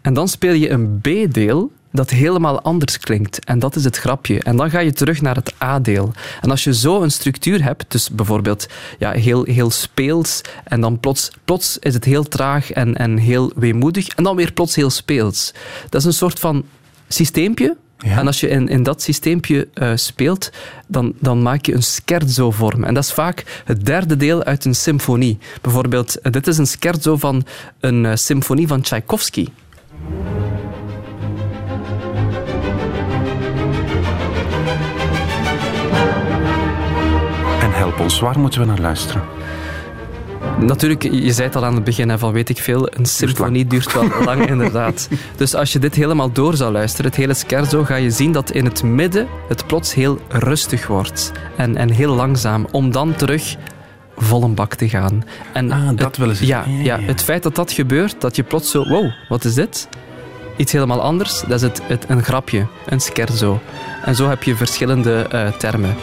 En dan speel je een B-deel dat helemaal anders klinkt. En dat is het grapje. En dan ga je terug naar het A-deel. En als je zo een structuur hebt, dus bijvoorbeeld ja, heel, heel speels, en dan plots, plots is het heel traag en, en heel weemoedig, en dan weer plots heel speels. Dat is een soort van systeempje Ja. En als je in, in dat systeempje eh, speelt, dan, dan maak je een scherzo-vorm. En dat is vaak het derde deel uit een symfonie. Bijvoorbeeld, eh, dit is een scherzo van een eh, symfonie van Tchaikovsky. En help ons, waar moeten we naar luisteren? Natuurlijk, je zei het al aan het begin, hè, van weet ik veel, een symfonie duurt wel (laughs) lang, inderdaad. Dus als je dit helemaal door zou luisteren, het hele scherzo, ga je zien dat in het midden het plots heel rustig wordt. En, en heel langzaam, om dan terug vol een bak te gaan. En Ah, dat het- willen ze ja, ja, ja. het feit dat dat gebeurt, dat je plots zo, wow, wat is dit? Iets helemaal anders, dat is het, het, een grapje, een scherzo. En zo heb je verschillende eh, termen.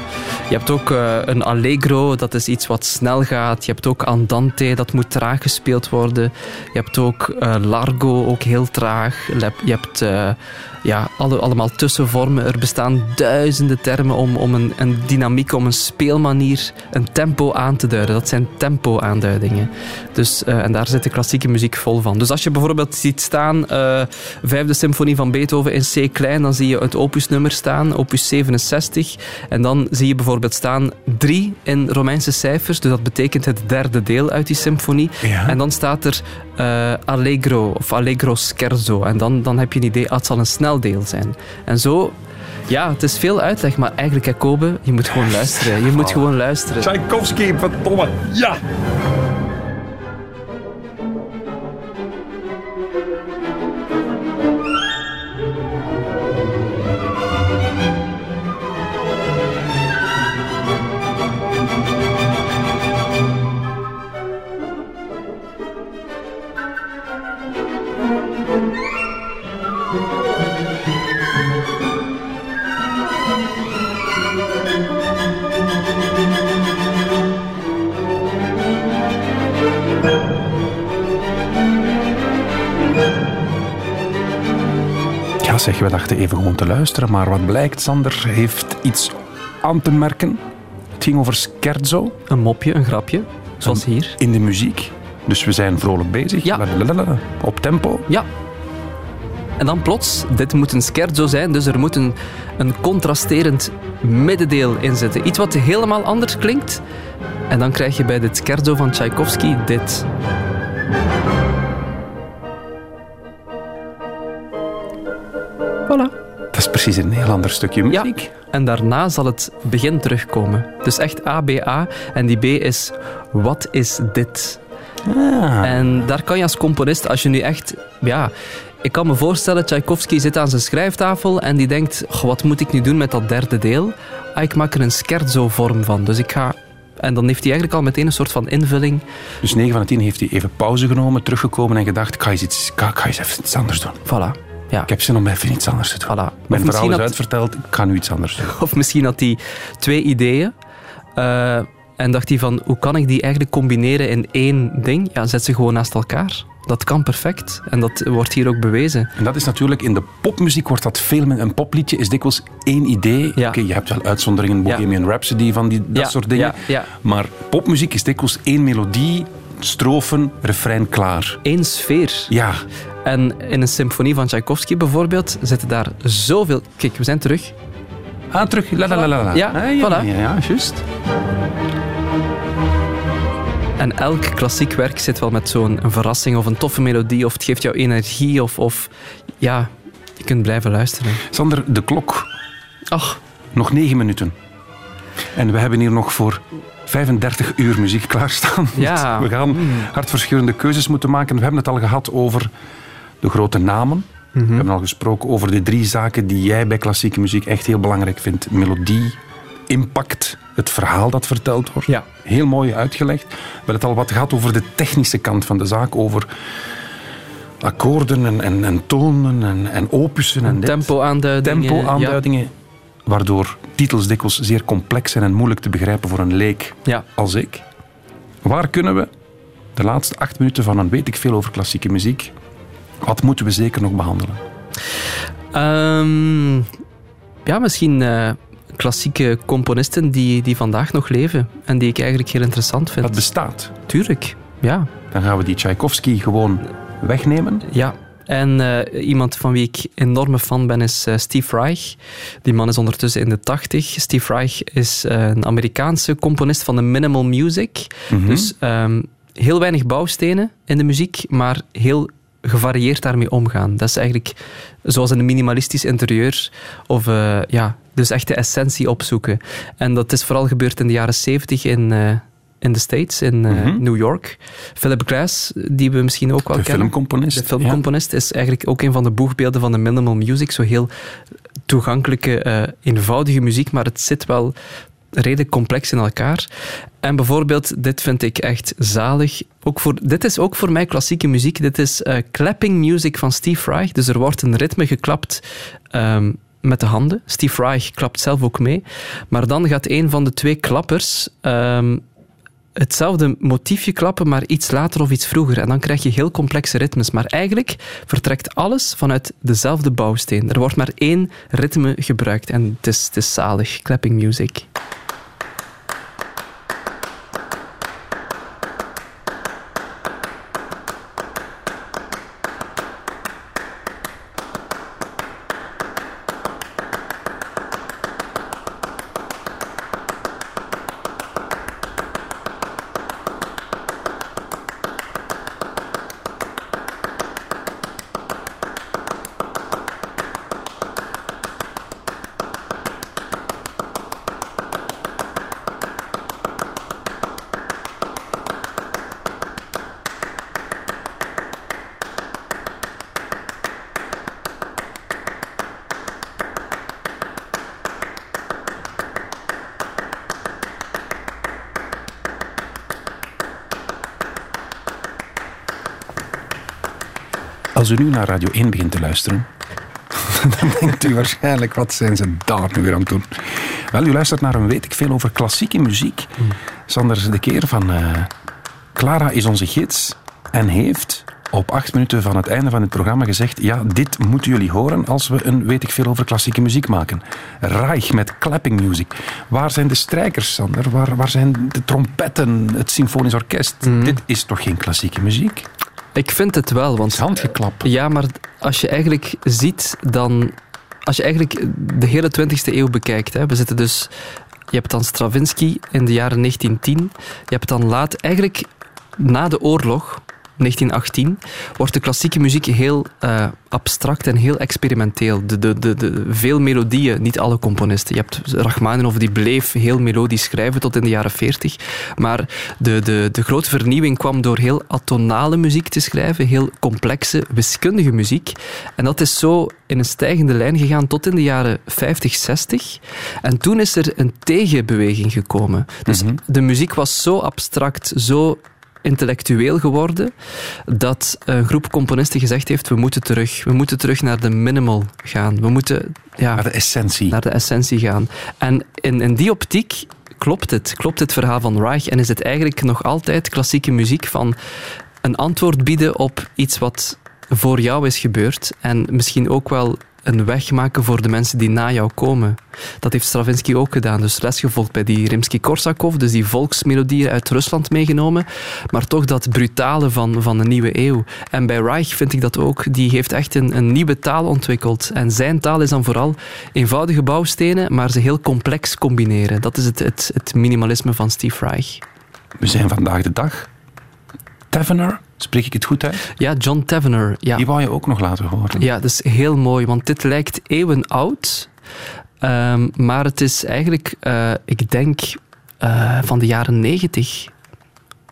Je hebt ook eh, een allegro, dat is iets wat snel gaat. Je hebt ook andante, dat moet traag gespeeld worden. Je hebt ook eh, largo, ook heel traag. Je hebt- ja, alle, allemaal tussenvormen. Er bestaan duizenden termen om, om een, een dynamiek, om een speelmanier, een tempo aan te duiden. Dat zijn tempo-aanduidingen. Dus, eh, en daar zit de klassieke muziek vol van. Dus als je bijvoorbeeld ziet staan, eh, vijfde symfonie van Beethoven in C klein, dan zie je het opusnummer staan, opus 67. En dan zie je bijvoorbeeld staan 3 in Romeinse cijfers, dus dat betekent het derde deel uit die symfonie. Ja. En dan staat er eh, Allegro of Allegro Scherzo. En dan, dan heb je een idee, ah, het zal een sneldeel zijn. En zo, ja, het is veel uitleg, maar eigenlijk, hè, Kobe, je moet gewoon luisteren. Je moet gewoon luisteren. Tchaikovsky, verdomme. Ja! Zeg, we dachten even gewoon te luisteren, maar wat blijkt, Sander heeft iets aan te merken. Het ging over scherzo Een mopje, een grapje, zoals hier. in de muziek. Dus we zijn vrolijk bezig. Ja. Lalalala. Op tempo. Ja. En dan plots, dit moet een scherzo zijn, dus er moet een, een contrasterend middendeel in zitten. Iets wat helemaal anders klinkt. En dan krijg je bij dit scherzo van Tchaikovsky dit. Voilà. Dat is precies een heel ander stukje Ja. muziek. En daarna zal het begin terugkomen. Dus echt ABA. En die B is, wat is dit? Ah. En daar kan je als componist, als je nu echt... Ja, ik kan me voorstellen, Tchaikovsky zit aan zijn schrijftafel en die denkt, "Goh, wat moet ik nu doen met dat derde deel? Ah, ik maak er een scherzo-vorm van. Dus ik ga... En dan heeft hij eigenlijk al meteen een soort van invulling. Dus 9 van de 10 heeft hij even pauze genomen, teruggekomen en gedacht, ik ga eens, iets, ik ga, ik ga eens even iets anders doen. Voilà. Ja, Ik heb zin om even iets anders te doen. voilà. Mijn verhaal is uitverteld, ik ga nu iets anders doen. (laughs) of misschien had hij twee ideeën. eh, en dacht hij van, hoe kan ik die eigenlijk combineren in één ding? Ja, zet ze gewoon naast elkaar. Dat kan perfect. En dat wordt hier ook bewezen. En dat is natuurlijk, in de popmuziek wordt dat veel meer... Een popliedje is dikwijls één idee. Ja. Oké, je hebt wel uitzonderingen, Ja. Bohemian Rhapsody, van die, dat Ja, soort dingen. Maar popmuziek is dikwijls één melodie, strofen, refrein, klaar. Eén sfeer. Ja, En in een symfonie van Tchaikovsky bijvoorbeeld zitten daar zoveel... Kijk, we zijn terug. ah, terug. La, la, la, la, la. Ja, Ah, ja, voilà. ja, ja, juist. En elk klassiek werk zit wel met zo'n een verrassing of een toffe melodie of het geeft jou energie of... of ja, je kunt blijven luisteren. Sander, de klok. Ach, Nog negen minuten. En we hebben hier nog voor 35 uur muziek klaarstaan. Ja. (laughs) We gaan hartverscheurende keuzes moeten maken. We hebben het al gehad over de grote namen. We hebben al gesproken over de drie zaken die jij bij klassieke muziek echt heel belangrijk vindt. Melodie, impact, het verhaal dat verteld wordt. Ja. Heel mooi uitgelegd. We hebben het al wat gehad over de technische kant van de zaak. Over akkoorden en, en, en tonen en, en opussen. En tempo-aanduidingen. tempo-aanduidingen, waardoor titels dikwijls zeer complex zijn en moeilijk te begrijpen voor een leek Ja. als ik. Waar kunnen we de laatste acht minuten van een weet ik veel over klassieke muziek, wat moeten we zeker nog behandelen? ja. Ehm, ja, misschien eh, klassieke componisten die, die vandaag nog leven en die ik eigenlijk heel interessant vind. Dat bestaat. Tuurlijk, ja. Dan gaan we die Tchaikovsky gewoon wegnemen. Ja, En uh, iemand van wie ik enorme fan ben is uh, Steve Reich. Die man is ondertussen in de tachtig. Steve Reich is uh, een Amerikaanse componist van de minimal music. Mm -hmm. Dus um, heel weinig bouwstenen in de muziek, maar heel gevarieerd daarmee omgaan. Dat is eigenlijk zoals in een minimalistisch interieur. Of uh, ja, dus echt de essentie opzoeken. En dat is vooral gebeurd in de jaren zeventig in, uh, in de States, in uh, mm -hmm. New York. Philip Glass, die we misschien ook wel de kennen. Filmcomponist. De filmcomponist ja. is eigenlijk ook een van de boegbeelden van de minimal music. Zo heel toegankelijke, eenvoudige muziek, maar het zit wel redelijk complex in elkaar. En bijvoorbeeld, dit vind ik echt zalig. Ook voor, dit is ook voor mij klassieke muziek. Dit is uh, clapping music van Steve Reich. Dus er wordt een ritme geklapt um, met de handen. Steve Reich klapt zelf ook mee. Maar dan gaat een van de twee klappers um, hetzelfde motiefje klappen, maar iets later of iets vroeger. En dan krijg je heel complexe ritmes. Maar eigenlijk vertrekt alles vanuit dezelfde bouwsteen. Er wordt maar één ritme gebruikt en het het is zalig. Clapping music. Als u nu naar Radio 1 begint te luisteren, (laughs) dan denkt u waarschijnlijk, wat zijn ze daar nu weer aan het doen? Wel, u luistert naar een weet ik veel over klassieke muziek. Mm. Sander de Keer van uh, Clara is onze gids en heeft op acht minuten van het einde van het programma gezegd ja, dit moeten jullie horen als we een weet ik veel over klassieke muziek maken. Reich met clapping music. Waar zijn de strijkers, Sander? Waar, waar zijn de trompetten, het symfonisch orkest? Mm. Dit is toch geen klassieke muziek? Ik vind het wel, want... Het handgeklap. Ja, maar als je eigenlijk ziet, dan... Als je eigenlijk de hele 20e eeuw bekijkt, hè, we zitten dus... Je hebt dan Stravinsky in de jaren 1910. Je hebt dan laat, eigenlijk na de oorlog, 1918, wordt de klassieke muziek heel uh, abstract en heel experimenteel. De, de, de, de, veel melodieën, niet alle componisten. Je hebt Rachmaninoff, die bleef heel melodisch schrijven tot in de jaren 40. Maar de, de, de grote vernieuwing kwam door heel atonale muziek te schrijven, heel complexe, wiskundige muziek. En dat is zo in een stijgende lijn gegaan tot in de jaren 50, 60. En toen is er een tegenbeweging gekomen. Dus mm -hmm. de muziek was zo abstract, zo intellectueel geworden dat een groep componisten gezegd heeft we moeten terug. We moeten terug naar de minimal gaan. We moeten ja, naar de essentie. Naar de essentie gaan. En in, in die optiek klopt het. Klopt het verhaal van Reich en is het eigenlijk nog altijd klassieke muziek van een antwoord bieden op iets wat voor jou is gebeurd en misschien ook wel een weg maken voor de mensen die na jou komen. Dat heeft Stravinsky ook gedaan. Dus lesgevolgd bij die Rimsky-Korsakov, dus die volksmelodieën uit Rusland meegenomen, maar toch dat brutale van, van de nieuwe eeuw. En bij Reich vind ik dat ook. Die heeft echt een, een nieuwe taal ontwikkeld. En zijn taal is dan vooral eenvoudige bouwstenen, maar ze heel complex combineren. Dat is het, het, het minimalisme van Steve Reich. We zijn vandaag de dag. Tavener, Spreek ik het goed uit? Ja, John Tavener. Ja. Die wou je ook nog laten horen. Ja, dat is heel mooi, want dit lijkt eeuwen oud. Um, maar het is eigenlijk, uh, ik denk, uh, van de jaren negentig.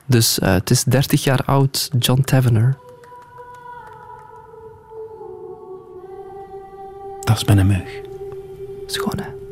Dus uh, het is 30 jaar oud, John Tavener. Dat is mijn mug. Schoon, hè?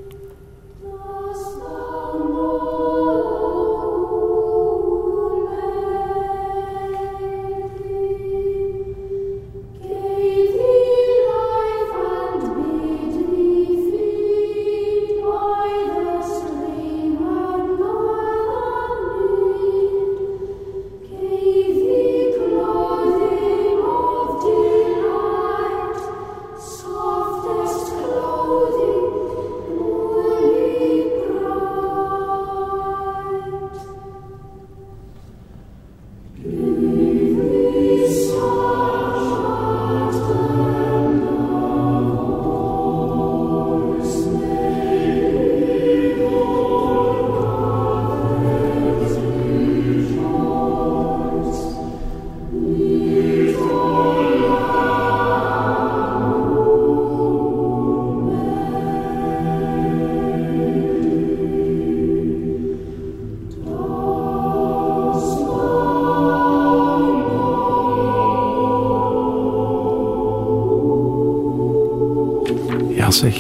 Zeg.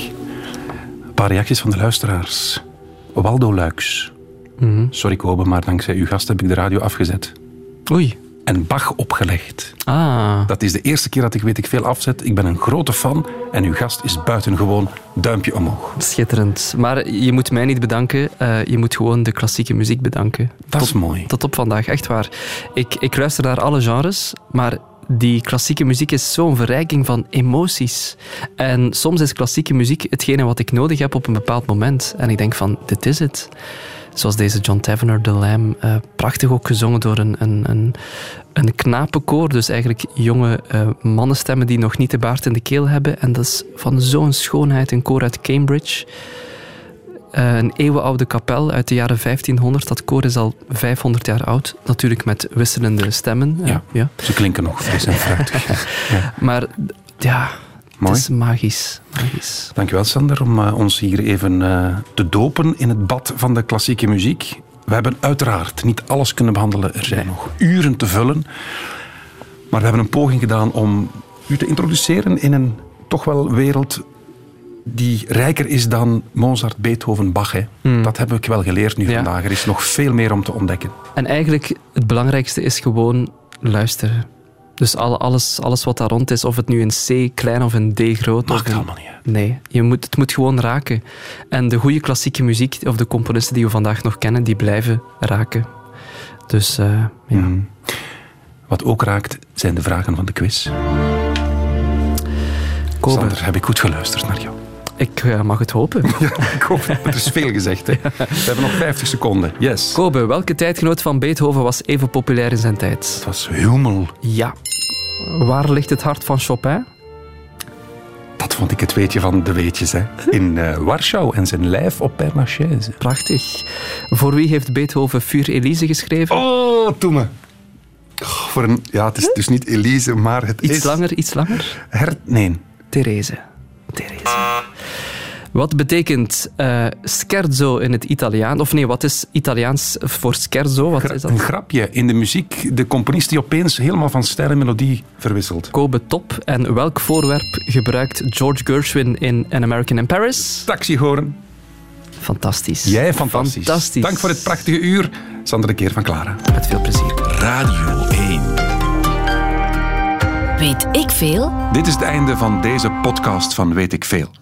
Een paar reacties van de luisteraars. Waldo Luiks. Sorry Kobe, maar dankzij uw gast heb ik de radio afgezet. Oei. En Bach opgelegd. Ah, Dat is de eerste keer dat ik weet ik veel afzet. Ik ben een grote fan en uw gast is buitengewoon duimpje omhoog. schitterend. Maar je moet mij niet bedanken. eh, je moet gewoon de klassieke muziek bedanken. Dat is mooi. Tot op vandaag, echt waar. Ik, ik luister naar alle genres, maar die klassieke muziek is zo'n verrijking van emoties. En soms is klassieke muziek hetgene wat ik nodig heb op een bepaald moment. En ik denk van, dit is het. Zoals deze John Tavener, The Lamb. eh, prachtig ook gezongen door een, een, een, een knapenkoor. Dus eigenlijk jonge eh, mannenstemmen die nog niet de baard in de keel hebben. En dat is van zo'n schoonheid. Een koor uit Cambridge. Eh, een eeuwenoude kapel uit de jaren 1500. Dat koor is al 500 jaar oud. Natuurlijk met wisselende stemmen. Ja. ja. Ze klinken nog fris en fruitig. (laughs) Maar ja, Mooi. het is magisch. magisch. Dankjewel Sander om eh, ons hier even eh, te dopen in het bad van de klassieke muziek. We hebben uiteraard niet alles kunnen behandelen. Er zijn nog uren te vullen. Maar we hebben een poging gedaan om u te introduceren in een toch wel wereld die rijker is dan Mozart, Beethoven, Bach. Hè. Dat heb ik wel geleerd nu Hmm. Ja. vandaag. Er is nog veel meer om te ontdekken. En eigenlijk het belangrijkste is gewoon luisteren. Dus alle, alles, alles wat daar rond is, of het nu een C klein of een D groot. Maakt een- allemaal niet uit. Nee, je moet, het moet gewoon raken. En de goede klassieke muziek, of de componisten die we vandaag nog kennen, die blijven raken. Dus eh, ja. Mm. Wat ook raakt, zijn de vragen van de quiz. Kobe, Sander, heb ik goed geluisterd naar jou? Ik eh, mag het hopen. (laughs) Ik hoop, er is veel gezegd. Hè. We hebben nog 50 seconden. Yes. Kobe, welke tijdgenoot van Beethoven was even populair in zijn tijd? Het was Hummel. Ja. Waar ligt het hart van Chopin? Dat vond ik het weetje van de weetjes. Hè. In eh, Warschau en zijn lijf op Père Lachaise. Prachtig. Voor wie heeft Beethoven Vuur Elise geschreven? Oh, doe me. Oh, voor een, ja, het is dus niet Elise, maar het iets is... langer, iets langer. Her, nee. Therese. Therese. Wat betekent eh, scherzo in het Italiaans? Of nee, wat is Italiaans voor scherzo? Wat is Een dat? grapje in de muziek. De componist die opeens helemaal van stijl en melodie verwisselt. Kobe top. En welk voorwerp gebruikt George Gershwin in An American in Paris? Taxihoorn. Fantastisch. Jij fantastisch. Fantastisch. Dank voor het prachtige uur. Sander de Keer van Clara. Met veel plezier. Radio 1. Weet ik veel? Dit is het einde van deze podcast van Weet ik Veel.